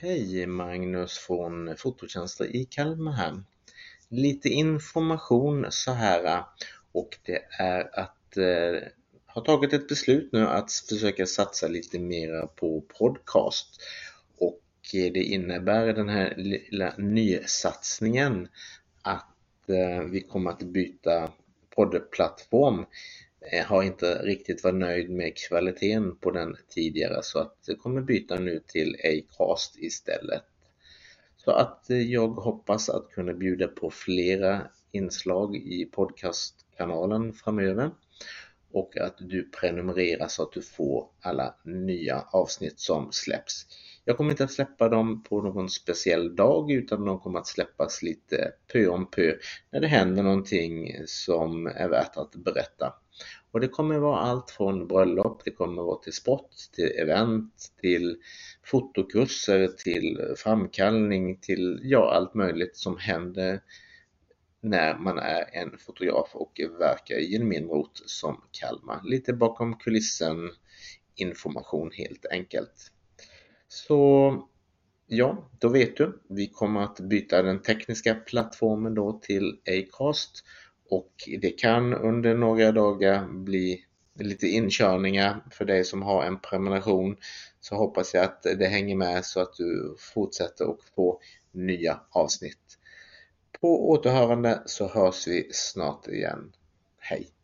Hej Magnus från Fototjänster i Kalmar här. Lite information så här och det är att eh, har tagit ett beslut nu att försöka satsa lite mera på podcast och eh, det innebär den här lilla nysatsningen att eh, vi kommer att byta poddplattform Eh, Eh, har inte riktigt varit nöjd med kvaliteten på den tidigare så att jag kommer byta nu till Acast istället. Så att eh, jag hoppas att kunna bjuda på flera inslag i podcastkanalen framöver och att du prenumererar så att du får alla nya avsnitt som släpps. Jag kommer inte att släppa dem på någon speciell dag utan de kommer att släppas lite pö om pö när det händer någonting som är värt att berätta. Och det kommer vara allt från bröllop, det kommer vara till sport, till event, till fotokurser, till framkallning, till ja, allt möjligt som händer när man är en fotograf och verkar i en mindre ort som Kalmar. Lite bakom kulissen information helt enkelt. Så ja, då vet du. Vi kommer att byta den tekniska plattformen då till Acast och det kan under några dagar bli lite inkörningar för dig som har en prenumeration så hoppas jag att det hänger med så att du fortsätter och får nya avsnitt. På återhörande så hörs vi snart igen. Hej!